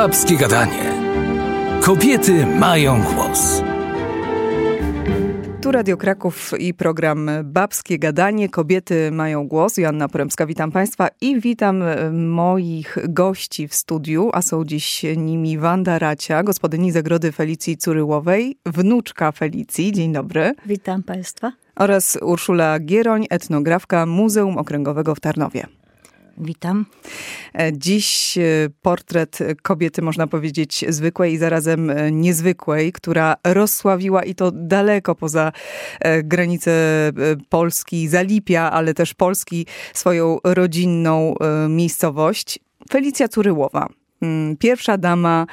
Babskie Gadanie. Kobiety mają głos. Tu Radio Kraków i program Babskie Gadanie. Kobiety mają głos. Joanna Poremska, witam Państwa i witam e, moich gości w studiu, a są dziś nimi Wanda Racia, gospodyni zagrody Felicji Curyłowej, wnuczka Felicji. Dzień dobry. Witam Państwa. Oraz Urszula Gieroń, etnografka Muzeum Okręgowego w Tarnowie. Witam. E, dziś e, portret kobiety, można powiedzieć, zwykłej i zarazem e, niezwykłej, która rozsławiła i to daleko poza granice Polski, Zalipia, ale też Polski, swoją rodzinną miejscowość. Felicja Curyłowa. Mm, pierwsza dama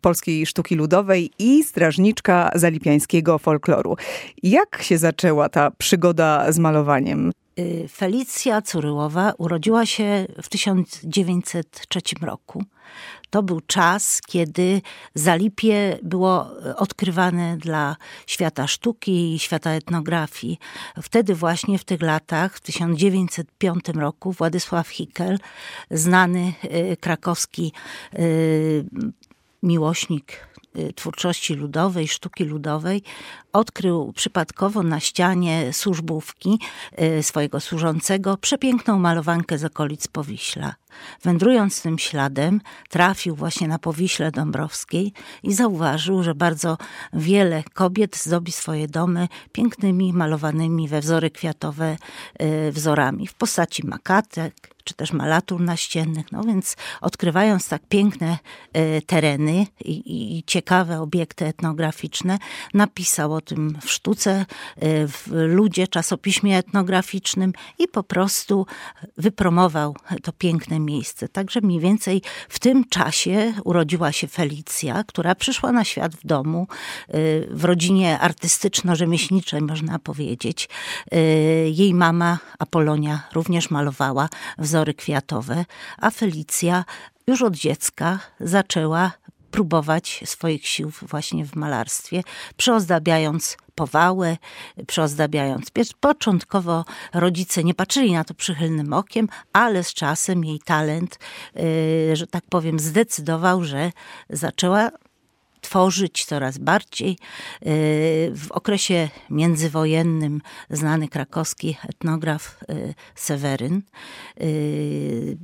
polskiej sztuki ludowej i strażniczka zalipiańskiego folkloru. Jak się zaczęła ta przygoda z malowaniem? Y, Felicja Curyłowa urodziła się w 1903 roku. To był czas, kiedy Zalipie było odkrywane dla świata sztuki i świata etnografii. Wtedy właśnie w tych latach, w 1905 roku, Władysław Hickel, znany y, krakowski y, miłośnik Y, twórczości ludowej, sztuki ludowej, odkrył przypadkowo na ścianie służbówki y, swojego służącego przepiękną malowankę z okolic Powiśla. Wędrując tym śladem, trafił właśnie na Powiśle Dąbrowskiej i zauważył, że bardzo wiele kobiet zdobi swoje domy pięknymi, malowanymi we wzory kwiatowe y, wzorami w postaci makatek, czy też malatur naściennych. No więc odkrywając tak piękne e, tereny i, i ciekawe obiekty etnograficzne, napisał o tym w sztuce, e, w ludzie, czasopiśmie etnograficznym i po prostu wypromował to piękne miejsce. Także mniej więcej w tym czasie urodziła się Felicja, która przyszła na świat w domu, e, w rodzinie artystyczno-rzemieślniczej, można powiedzieć. Jej mama Apolonia również malowała wzory kwiatowe, a Felicja już od dziecka zaczęła próbować swoich sił właśnie w malarstwie, przyozdabiając powałę, przyozdabiając. Początkowo rodzice nie patrzyli na to przychylnym okiem, ale z czasem jej talent, yy, że tak powiem, zdecydował, że zaczęła tworzyć coraz bardziej. Y, w okresie międzywojennym znany krakowski etnograf y, Seweryn y,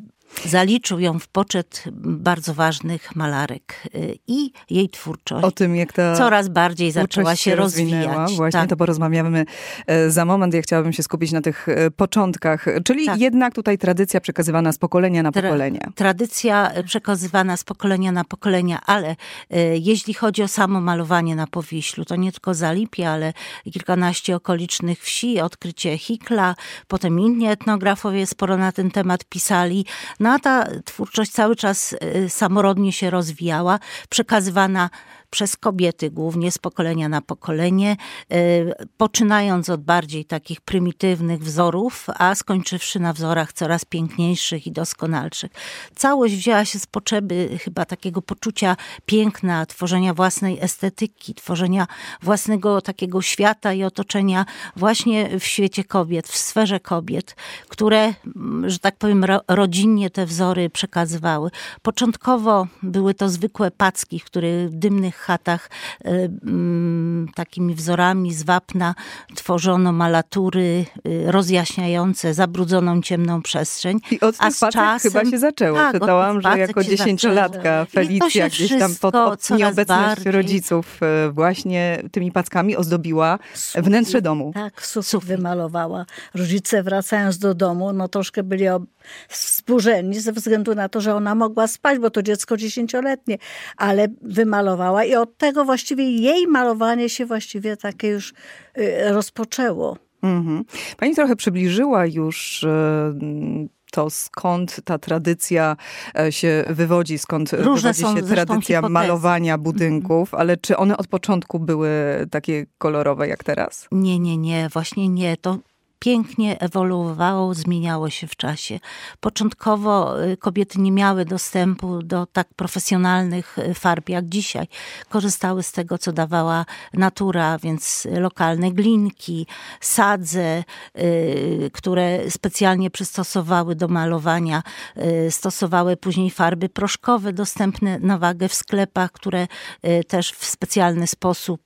zaliczył ją w poczet bardzo ważnych malarek y, i jej twórczość o tym, jak ta coraz bardziej zaczęła się rozwijać. Właśnie tak. to porozmawiamy e, za moment. Ja chciałabym się skupić na tych e, początkach, czyli tak. jednak tutaj tradycja przekazywana z pokolenia na pokolenie. tradycja przekazywana z pokolenia na pokolenie, ale e, jeśli chodzi o samo malowanie na Powiślu, to nie tylko Zalipie, ale kilkanaście okolicznych wsi, odkrycie Hikla, potem inni etnografowie sporo na ten temat pisali. Ta twórczość cały czas y, samorodnie się rozwijała, przekazywana przez kobiety, głównie z pokolenia na pokolenie, y, poczynając od bardziej takich prymitywnych wzorów, a skończywszy na wzorach coraz piękniejszych i doskonalszych. Całość wzięła się z potrzeby chyba takiego poczucia piękna, tworzenia własnej estetyki, tworzenia własnego takiego świata i otoczenia właśnie w świecie kobiet, w sferze kobiet, które, mm, że tak powiem, rodzinnie te wzory przekazywały. Początkowo były to zwykłe packi, w których dymnych chatach e, mm, takimi wzorami z wapna tworzono malatury e, rozjaśniające zabrudzoną ciemną przestrzeń. I od tych czasem, chyba się zaczęło. Tak, Czytałam, że jako dziesięciolatka Felicja gdzieś tam pod, pod nieobecność rodziców e, właśnie tymi packami ozdobiła wnętrze domu. Tak, sufit wymalowała. Rodzice wracając do domu, no troszkę byli wzburzeni ze względu na to, że ona mogła spać, bo to dziecko dziesięcioletnie, ale wymalowała i od tego właściwie jej malowanie się właściwie takie już y, rozpoczęło. Mhm. Pani trochę przybliżyła już y, to, skąd ta tradycja e, się wywodzi, skąd Różne wywodzi się tradycja malowania budynków, ale czy one od początku były takie kolorowe jak teraz? Nie, nie, nie, właśnie nie. To pięknie ewoluowało, zmieniało się w czasie. Początkowo y, kobiety nie miały dostępu do tak profesjonalnych y, farb jak dzisiaj. Korzystały z tego, co dawała natura, więc lokalne glinki, sadze, y, które specjalnie przystosowały do malowania, stosowały później farby proszkowe dostępne na wagę w sklepach, które też w specjalny sposób,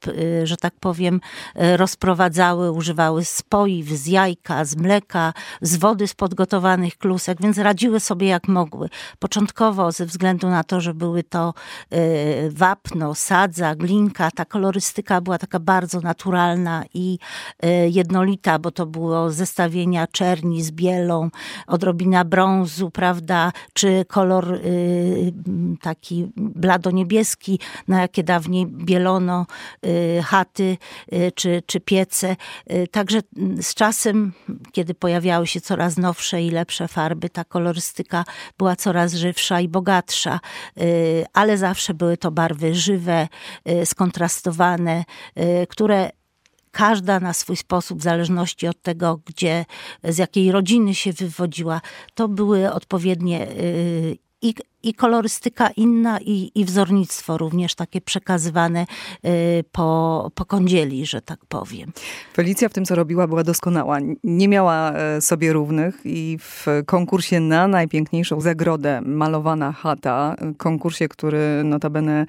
że tak powiem, rozprowadzały, używały spoiw, z jajka, z mleka, z wody z podgotowanych klusek, więc radziły sobie jak mogły. Początkowo ze względu na to, że były to e, wapno, sadza, glinka, ta kolorystyka była taka bardzo naturalna i e, jednolita, bo to było zestawienia czerni z bielą, odrobina brązu, prawda, czy kolor e, taki blado-niebieski, na jakie dawniej bielono chaty czy, czy piece. Także z czasem, kiedy pojawiały się coraz nowsze i lepsze farby, ta kolorystyka była coraz żywsza i bogatsza, y, ale zawsze były to barwy żywe, y, skontrastowane, y, które każda na swój sposób, w zależności od tego, gdzie, z jakiej rodziny się wywodziła, to były odpowiednie i, i kolorystyka inna, i, i wzornictwo również takie przekazywane y, po, po kądzieli, że tak powiem. Felicja w tym, co robiła, była doskonała. Nie miała e, sobie równych i w konkursie na najpiękniejszą zagrodę malowana chata, konkursie, który notabene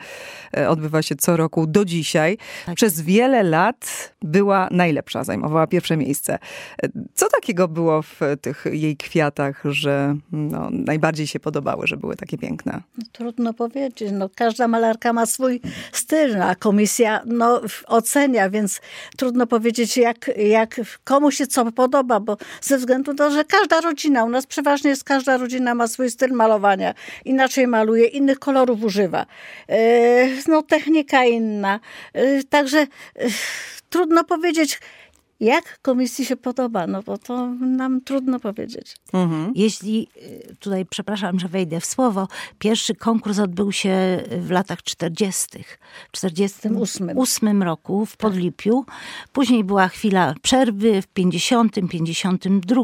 e, odbywa się co roku do dzisiaj, tak. przez wiele lat była najlepsza, zajmowała pierwsze miejsce. E, co takiego było w tych jej kwiatach, że no, najbardziej się podobały, że były takie piękne? No, trudno powiedzieć. No, każda malarka ma swój styl, a komisja no, ocenia, więc trudno powiedzieć, jak, jak komu się co podoba, bo ze względu na to, że każda rodzina, u nas przeważnie jest każda rodzina ma swój styl malowania. Inaczej maluje, innych kolorów używa. E, no, technika inna. E, także e, trudno powiedzieć, jak komisji się podoba, no bo to nam trudno powiedzieć. Mhm. Jeśli, y, tutaj przepraszam, że wejdę w słowo, pierwszy konkurs odbył się w latach 40. W 48 roku w tak. Podlipiu. Później była chwila przerwy w 50, 52.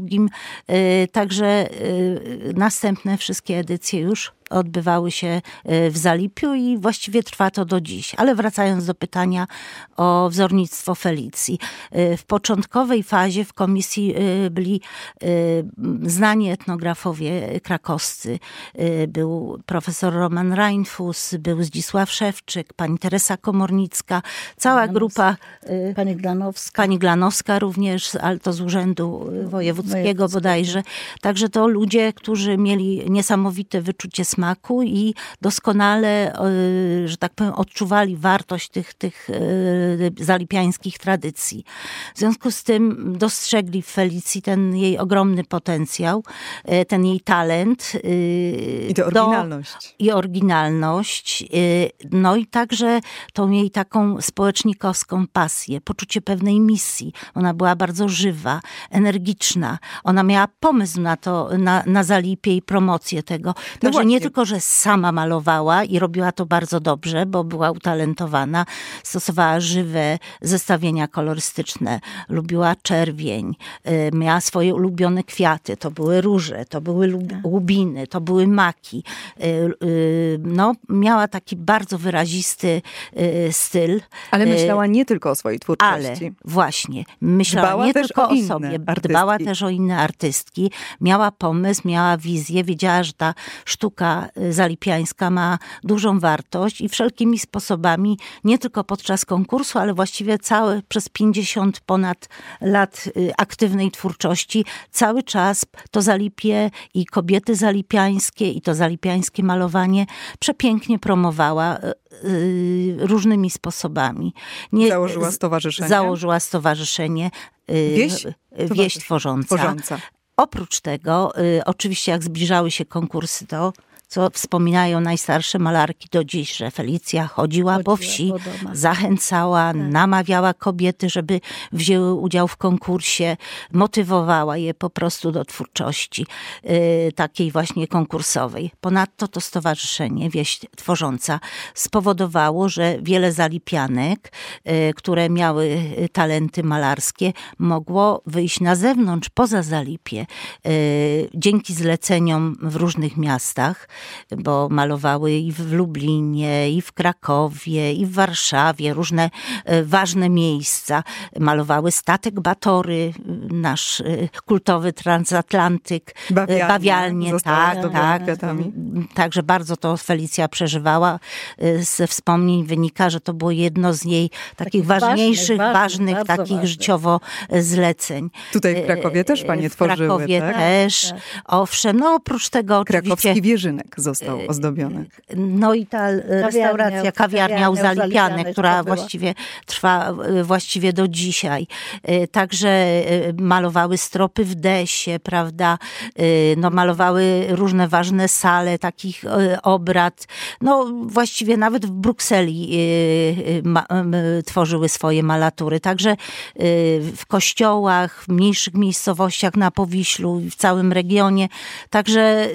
Y, także y, następne wszystkie edycje już odbywały się e, w Zalipiu i właściwie trwa to do dziś. Ale wracając do pytania o wzornictwo Felicji. E, w początkowej fazie w komisji e, byli znani etnografowie krakowscy. Był profesor Roman Reinfus, był Zdzisław Szewczyk, pani Teresa Komornicka, cała grupa... Pani Glanowska. Pani Glanowska również, ale to z Urzędu Wojewódzkiego bodajże. Także to ludzie, którzy mieli niesamowite wyczucie smaku i doskonale, e, że tak powiem, odczuwali wartość tych, tych e, zalipiańskich tradycji. W związku z tym dostrzegli w Felicji ten jej ogromny potencjał, e, ten jej talent. I oryginalność. I oryginalność. No i także tą jej taką społecznikowską pasję, poczucie pewnej misji. Ona była bardzo żywa, energiczna. Ona miała pomysł na to, na, na zalipie i promocję tego. No Także nie tylko, że sama malowała i robiła to bardzo dobrze, bo była utalentowana, stosowała żywe zestawienia kolorystyczne, lubiła czerwień, y, miała swoje ulubione kwiaty, to były róże, to były tak. łubiny, to były maki. Y, y, no, miała taki bardzo wyrazisty styl. Ale myślała nie tylko o swojej twórczości. Ale właśnie, myślała dbała nie tylko o, o sobie, artystki. dbała też o inne artystki, miała pomysł, miała wizję, wiedziała, że ta sztuka zalipiańska ma dużą wartość i wszelkimi sposobami, nie tylko podczas konkursu, ale właściwie całe przez 50 ponad lat y, aktywnej twórczości, cały czas to zalipie i kobiety zalipiańskie i to zalipiańskie malowanie przepięknie promowała y, y, różnymi sposobami. Nie, założyła stowarzyszenie. Założyła stowarzyszenie Wieś, Wieś Tworząca. Tworząca. Oprócz tego, y, oczywiście jak zbliżały się konkursy, to co wspominają najstarsze malarki do dziś, że Felicja chodziła, chodziła po wsi, po zachęcała, tak. namawiała kobiety, żeby wzięły udział w konkursie, motywowała je po prostu do twórczości y, takiej właśnie konkursowej. Ponadto to stowarzyszenie, wieś tworząca, spowodowało, że wiele zalipianek, y, które miały y, talenty malarskie, mogło wyjść na zewnątrz, poza Zalipie, dzięki zleceniom w różnych miastach bo malowały i w Lublinie, i w Krakowie, i w Warszawie, różne e, ważne miejsca. Malowały statek Batory, nasz e, kultowy transatlantyk, e, bawialnie, bawialnie tak, tak. Także bardzo to Felicja przeżywała. Ze wspomnień wynika, że to było jedno z jej takich, takich ważniejszych, ważnych, ważnych takich ważnych. życiowo zleceń. Tutaj w Krakowie też panie tworzyły, W Krakowie tak? też, tak. owszem. No oprócz tego Krakowski oczywiście... Został y, ozdobiony. No i ta restauracja, kawiarnia u Zalipiany, która właściwie trwa y, właściwie do dzisiaj. Także malowały stropy w desie, prawda? No malowały różne ważne sale takich obrad. No właściwie nawet w Brukseli tworzyły swoje malatury. Także w kościołach, w mniejszych miejscowościach na Powiślu, w całym regionie. Także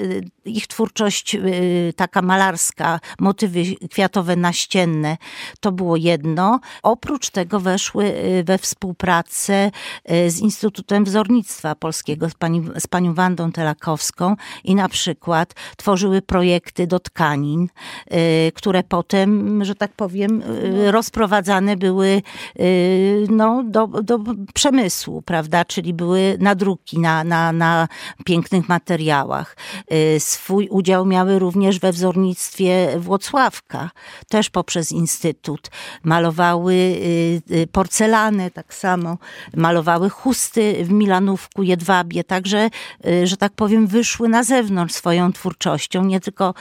ich twórczość y, taka malarska, motywy kwiatowe naścienne, to było jedno. Oprócz tego weszły y, we współpracę y, z Instytutem Wzornictwa Polskiego, z, pani, z panią Wandą Telakowską i na przykład tworzyły projekty do tkanin, które potem, że tak powiem, rozprowadzane były no, do, do przemysłu, prawda, czyli były nadruki na, na, na pięknych materiałach. Swój udział miały również we wzornictwie Włocławka, też poprzez Instytut. Malowały y, y, porcelanę tak samo, malowały chusty w Milanówku, Jedwabie, także, y, że tak powiem, wyszły na zewnątrz swoją twórczością, nie tylko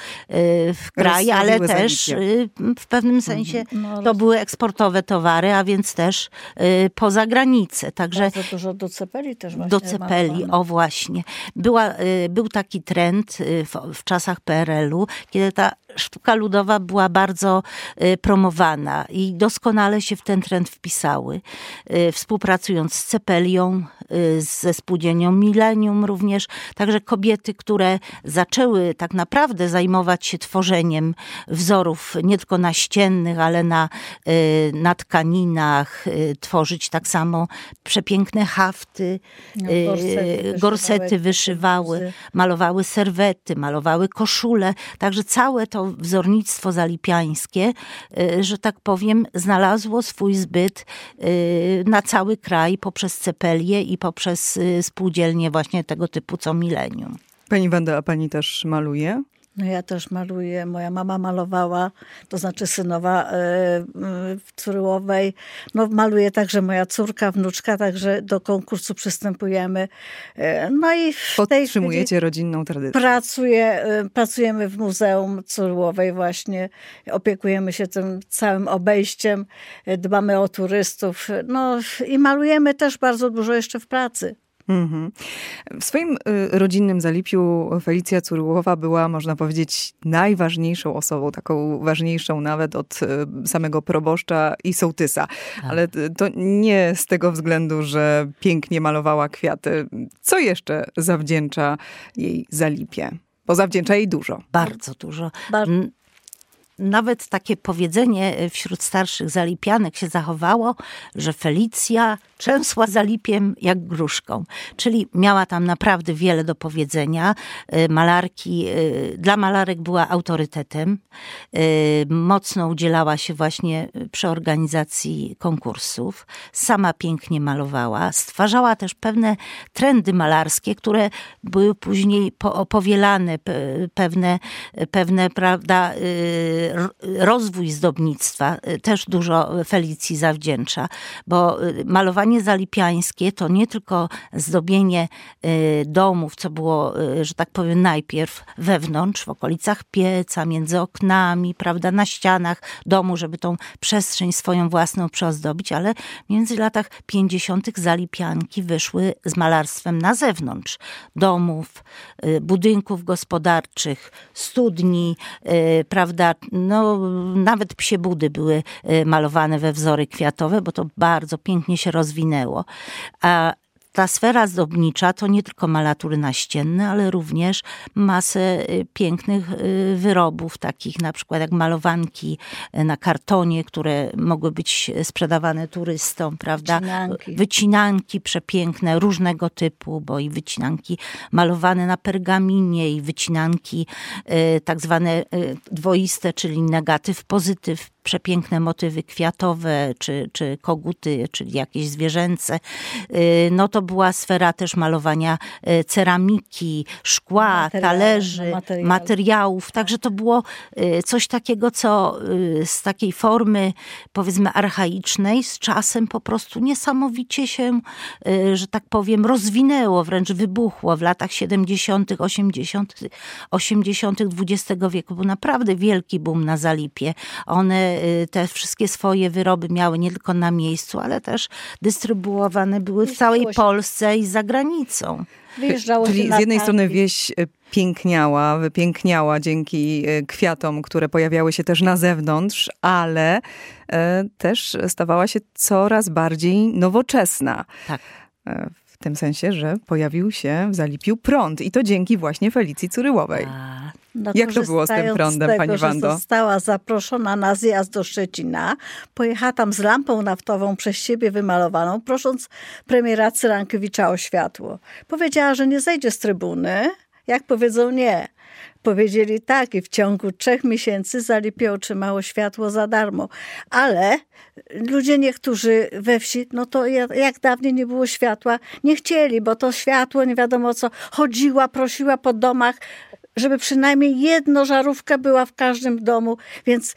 w kraj, ale też w pewnym mhm. sensie no, to były eksportowe towary, a więc też poza granicę. Także Bardzo dużo do Cepeli też właśnie Do Cepeli, o właśnie. Była, był taki trend w, w czasach PRL-u, kiedy ta sztuka ludowa była bardzo y, promowana i doskonale się w ten trend wpisały. Y, współpracując z Cepelią, y, ze spółdzielnią Millennium również. Także kobiety, które zaczęły tak naprawdę zajmować się tworzeniem wzorów nie tylko naściennych, ale na, na tkaninach, tworzyć tak samo przepiękne hafty, no, gorsety, gorsety wyszywały, malowały serwety, malowały koszule. Także całe to wzornictwo zalipiańskie, y, że tak powiem, znalazło swój zbyt y, na cały kraj poprzez cepelię i poprzez y, spółdzielnie właśnie tego typu co milenium. Pani Wanda, a pani też maluje? No ja też maluję. Moja mama malowała, to znaczy synowa e, w Curyłowej. No maluje także moja córka, wnuczka, także do konkursu przystępujemy. E, no i w Podtrzymujecie tej rodzinną tradycję. Pracuję, e, pracujemy w Muzeum Curyłowej właśnie. Opiekujemy się tym całym obejściem. Dbamy o turystów. No i malujemy też bardzo dużo jeszcze w pracy. Mhm. W swoim y, rodzinnym Zalipiu Felicja Curyłowa była, można powiedzieć, najważniejszą osobą, taką ważniejszą nawet od y, samego proboszcza i sołtysa. Tak. Ale to nie z tego względu, że pięknie malowała kwiaty. Co jeszcze zawdzięcza jej Zalipie? Bo zawdzięcza jej dużo. Bardzo dużo. Bardzo nawet takie powiedzenie wśród starszych zalipianek się zachowało, że Felicja trzęsła zalipiem jak gruszką. Czyli miała tam naprawdę wiele do powiedzenia. Y, malarki, y, dla malarek była autorytetem. Mocno udzielała się właśnie przy organizacji konkursów. Sama pięknie malowała. Stwarzała też pewne trendy malarskie, które były później powielane, pewne, pewne prawda, rozwój zdobnictwa też dużo Felicji zawdzięcza, bo malowanie zalipiańskie to nie tylko zdobienie domów, co było, że tak powiem, najpierw wewnątrz, w okolicach pieca, między oknami, prawda, na ścianach domu, żeby tą przestrzeń swoją własną przeozdobić, ale między latach 50. zalipianki wyszły z malarstwem na zewnątrz domów, y, budynków gospodarczych, studni, y, prawda, no nawet psie budy były y, malowane we wzory kwiatowe, bo to bardzo pięknie się rozwinęło. A ta sfera zdobnicza to nie tylko malatury naścienne, ale również masę y, pięknych y, wyrobów, takich na przykład jak malowanki y, na kartonie, które mogły być sprzedawane turystom, prawda? Wycinanki. Wycinanki przepiękne, różnego typu, bo i wycinanki malowane na pergaminie, i wycinanki tak zwane dwoiste, czyli negatyw, pozytyw, przepiękne motywy kwiatowe, czy, czy koguty, czyli jakieś zwierzęce. Y, no to była sfera też malowania y, ceramiki, szkła, talerzy, materiałów. materiałów. Także to było y, coś takiego, co z takiej formy powiedzmy archaicznej z czasem po prostu niesamowicie się, że tak powiem, rozwinęło, wręcz wybuchło w latach 70., 80., 80. XX wieku. Był naprawdę wielki boom na Zalipie. One Y, te wszystkie swoje wyroby miały nie tylko na miejscu, ale też dystrybuowane były w całej Polsce i za granicą. Wyjeżdżało Czyli z jednej strony wieś y, piękniała, wypiękniała dzięki y, kwiatom, które pojawiały się też na zewnątrz, ale też stawała się coraz bardziej nowoczesna. Tak. W tym sensie, że pojawił się w Zalipiu prąd i to dzięki właśnie Felicji Curyłowej. A, no, Jak to było z tym prądem, tego, pani Wando? Została zaproszona na zjazd do Szczecina, pojechała tam z lampą naftową przez siebie wymalowaną, prosząc premiera Cyrankiewicza o światło. Powiedziała, że nie zejdzie z trybuny, jak powiedzą nie. Powiedzieli tak i w ciągu trzech miesięcy Zalipie otrzymało światło za darmo. Ale ludzie niektórzy we wsi, no to jak dawniej nie było światła, nie chcieli, bo to światło nie wiadomo co, chodziła, prosiła po domach, żeby przynajmniej jedno żarówka była w każdym domu, więc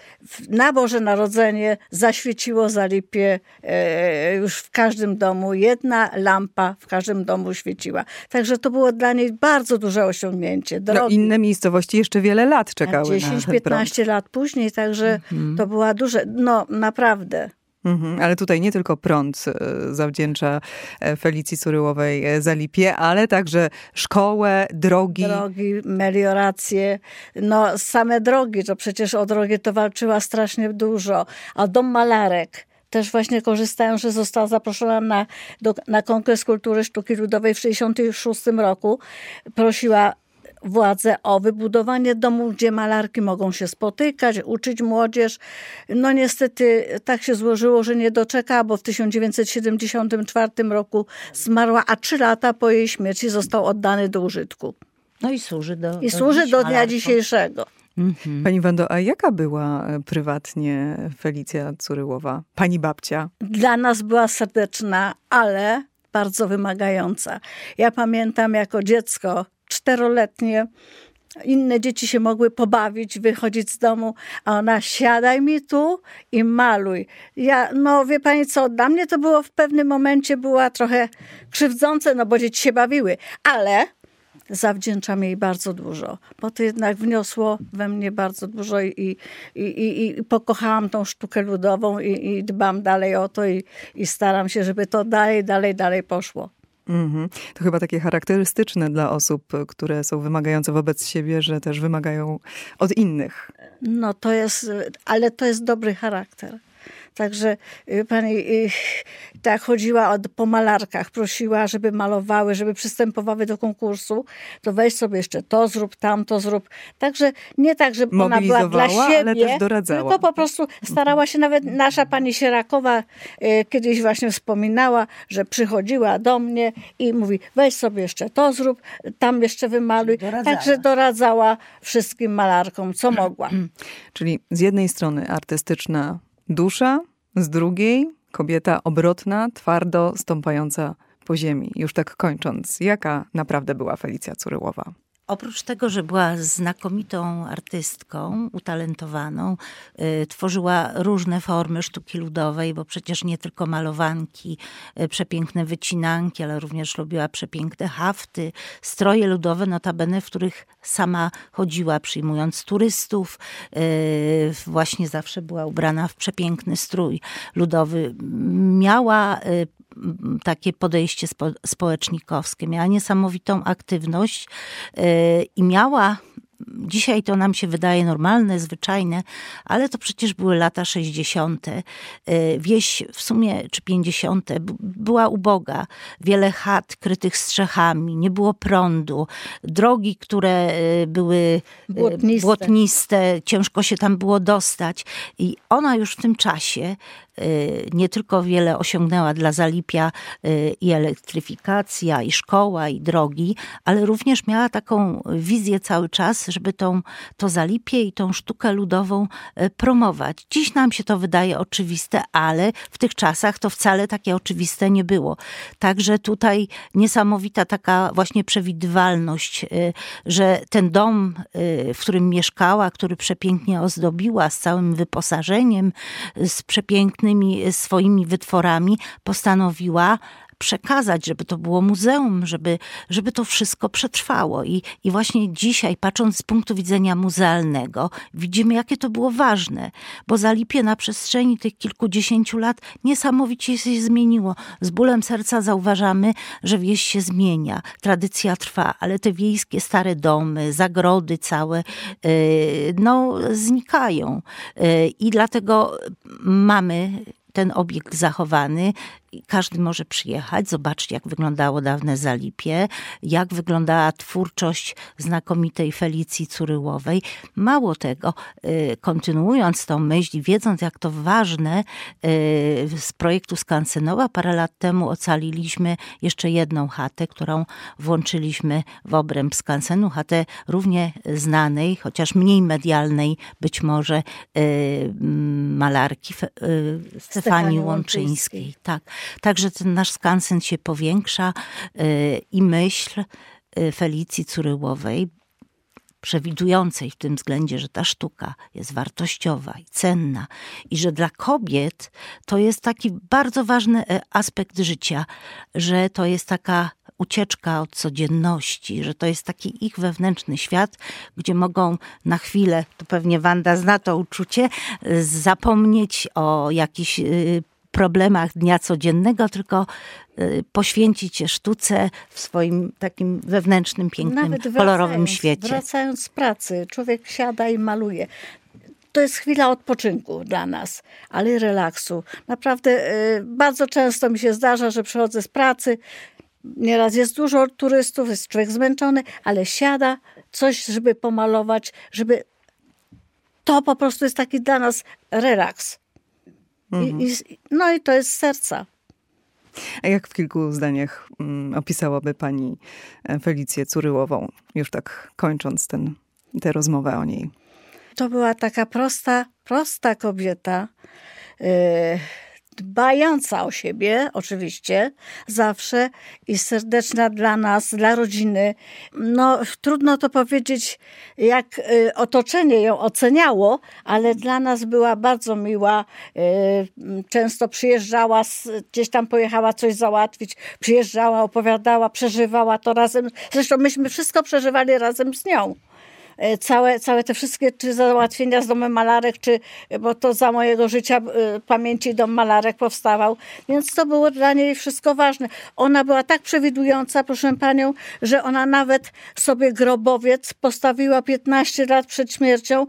na Boże Narodzenie zaświeciło Zalipie e, już w każdym domu. Jedna lampa w każdym domu świeciła. Także to było dla niej bardzo duże osiągnięcie. No, inne miejscowości jeszcze wiele lat czekały 10-15 lat później, także mhm. to była duże, no naprawdę. Mhm, ale tutaj nie tylko prąd e, zawdzięcza e, Felicji Curyłowej e, Zalipie, ale także szkołę, drogi. Drogi, melioracje. No same drogi, to przecież o drogi to walczyła strasznie dużo. A dom malarek też właśnie korzystają, że została zaproszona na, do, na Kongres Kultury Sztuki Ludowej w 1966 roku. Prosiła władze o wybudowanie domu, gdzie malarki mogą się spotykać, uczyć młodzież. No niestety tak się złożyło, że nie doczekała, bo w 1974 roku zmarła, a trzy lata po jej śmierci został oddany do użytku. No i służy do, I do służy do dnia dzisiejszego. Mhm. Pani Wando, a jaka była e, prywatnie Felicja Curyłowa, pani babcia? Dla nas była serdeczna, ale bardzo wymagająca. Ja pamiętam jako dziecko, czteroletnie, inne dzieci się mogły pobawić, wychodzić z domu, a ona siadaj mi tu i maluj. Ja, no wie pani co, dla mnie to było w pewnym momencie była trochę krzywdzące, no bo dzieci się bawiły, ale zawdzięczam jej bardzo dużo, bo to jednak wniosło we mnie bardzo dużo i, i, i, i pokochałam tą sztukę ludową i, i dbam dalej o to i, i staram się, żeby to dalej, dalej, dalej poszło. Mm-hmm. To chyba takie charakterystyczne dla osób, które są wymagające wobec siebie, że też wymagają od innych. No to jest, ale to jest dobry charakter. Także y, pani tak chodziła od, po malarkach, prosiła, żeby malowały, żeby przystępowały do konkursu, to weź sobie jeszcze to zrób, tamto zrób. Także nie tak, żeby ona była dla siebie, tylko po prostu starała się, nawet nasza pani Sierakowa y, kiedyś właśnie wspominała, że przychodziła do mnie i mówi, weź sobie jeszcze to zrób, tam jeszcze wymaluj. Doradzała. Także doradzała wszystkim malarkom, co mogła. Czyli z jednej strony artystyczna dusza, z drugiej kobieta obrotna, twardo stąpająca po ziemi. Już tak kończąc, jaka naprawdę była Felicja Curyłowa? Oprócz tego, że była znakomitą artystką, utalentowaną, y, tworzyła różne formy sztuki ludowej, bo przecież nie tylko malowanki, y, przepiękne wycinanki, ale również robiła przepiękne hafty, stroje ludowe, notabene, w których sama chodziła, przyjmując turystów. Y, właśnie zawsze była ubrana w przepiękny strój ludowy. Miała takie podejście spo, społecznikowskie, miała niesamowitą aktywność y, i miała Dzisiaj to nam się wydaje normalne, zwyczajne, ale to przecież były lata 60. Y, wieś w sumie, czy 50. była uboga. Wiele chat krytych strzechami, nie było prądu. Drogi, które były błotniste. błotniste, ciężko się tam było dostać. I ona już w tym czasie Y, nie tylko wiele osiągnęła dla Zalipia y, i elektryfikacja, i szkoła, i drogi, ale również miała taką wizję cały czas, żeby tą, to Zalipie i tą sztukę ludową y, promować. Dziś nam się to wydaje oczywiste, ale w tych czasach to wcale takie oczywiste nie było. Także tutaj niesamowita taka właśnie przewidywalność, że ten dom, w którym mieszkała, który przepięknie ozdobiła z całym wyposażeniem, z przepięknym pięknymi swoimi wytworami postanowiła przekazać, żeby to było muzeum, żeby, żeby to wszystko przetrwało. I, I właśnie dzisiaj, patrząc z punktu widzenia muzealnego, widzimy, jakie to było ważne, bo Zalipie na przestrzeni tych kilkudziesięciu lat niesamowicie się zmieniło. Z bólem serca zauważamy, że wieś się zmienia, tradycja trwa, ale te wiejskie stare domy, zagrody całe, yy, no, znikają. Yy, I dlatego mamy ten obiekt zachowany każdy może przyjechać, zobaczyć, jak wyglądało dawne Zalipie, jak wyglądała twórczość znakomitej Felicji Curyłowej. Mało tego, y, kontynuując tą myśl i wiedząc, jak to ważne, y, z projektu Skansenowa parę lat temu ocaliliśmy jeszcze jedną chatę, którą włączyliśmy w obręb Skansenu, chatę równie znanej, chociaż mniej medialnej być może y, malarki Stefanii Łączyńskiej. Tak. Także ten nasz skansen się powiększa y, i myśl y, Felicji Curyłowej, przewidującej w tym względzie, że ta sztuka jest wartościowa i cenna i że dla kobiet to jest taki bardzo ważny e, aspekt życia, że to jest taka ucieczka od codzienności, że to jest taki ich wewnętrzny świat, gdzie mogą na chwilę, to pewnie Wanda zna to uczucie, zapomnieć o jakichś y, problemach dnia codziennego, tylko y, poświęcić się sztuce w swoim takim wewnętrznym, pięknym, kolorowym świecie. Wracając z pracy, człowiek siada i maluje to jest chwila odpoczynku dla nas, ale relaksu. Naprawdę y, bardzo często mi się zdarza, że przychodzę z pracy, nieraz jest dużo turystów, jest człowiek zmęczony, ale siada coś, żeby pomalować, żeby to po prostu jest taki dla nas relaks. Mhm. I, i, no i to jest serca. A jak w kilku zdaniach mm, opisałaby pani e, Felicję Curyłową, już tak kończąc ten, tę rozmowę o niej? To była taka prosta, prosta kobieta. Yy dbająca o siebie, oczywiście, zawsze i serdeczna dla nas, dla rodziny. No, trudno to powiedzieć, jak y, otoczenie ją oceniało, ale dla nas była bardzo miła. Y, często przyjeżdżała, gdzieś tam pojechała coś załatwić, przyjeżdżała, opowiadała, przeżywała to razem. Zresztą myśmy wszystko przeżywali razem z nią. E, całe, całe te wszystkie czy załatwienia z domem malarek, czy, bo to za mojego życia e, pamięci dom malarek powstawał, więc to było dla niej wszystko ważne. Ona była tak przewidująca, proszę panią, że ona nawet sobie grobowiec postawiła 15 lat przed śmiercią,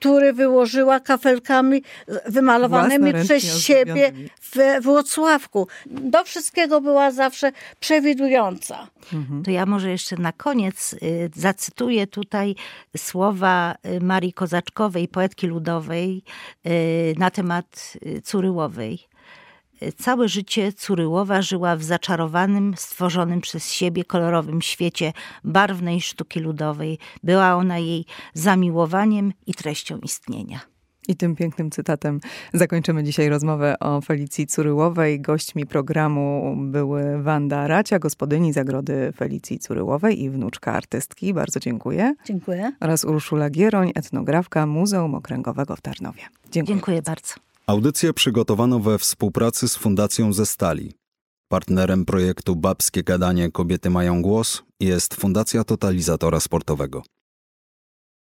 który wyłożyła kafelkami wymalowanymi przez siebie w Włocławku. Do wszystkiego była zawsze przewidująca. Mhm. To ja może jeszcze na koniec y, zacytuję tutaj słowa y, Marii Kozaczkowej, poetki ludowej, y, na temat Curyłowej. Całe życie Curyłowa żyła w zaczarowanym, stworzonym przez siebie kolorowym świecie barwnej sztuki ludowej. Była ona jej zamiłowaniem i treścią istnienia. I tym pięknym cytatem zakończymy dzisiaj rozmowę o Felicji Curyłowej. Gośćmi programu były Wanda Racia, gospodyni zagrody Felicji Curyłowej i wnuczka artystki. Bardzo dziękuję. Dziękuję. Oraz Urszula Gieroń, etnografka Muzeum Okręgowego w Tarnowie. Dziękuję, dziękuję bardzo. Audycję przygotowano we współpracy z Fundacją ze Stali. Partnerem projektu Babskie Gadanie Kobiety Mają Głos jest Fundacja Totalizatora Sportowego.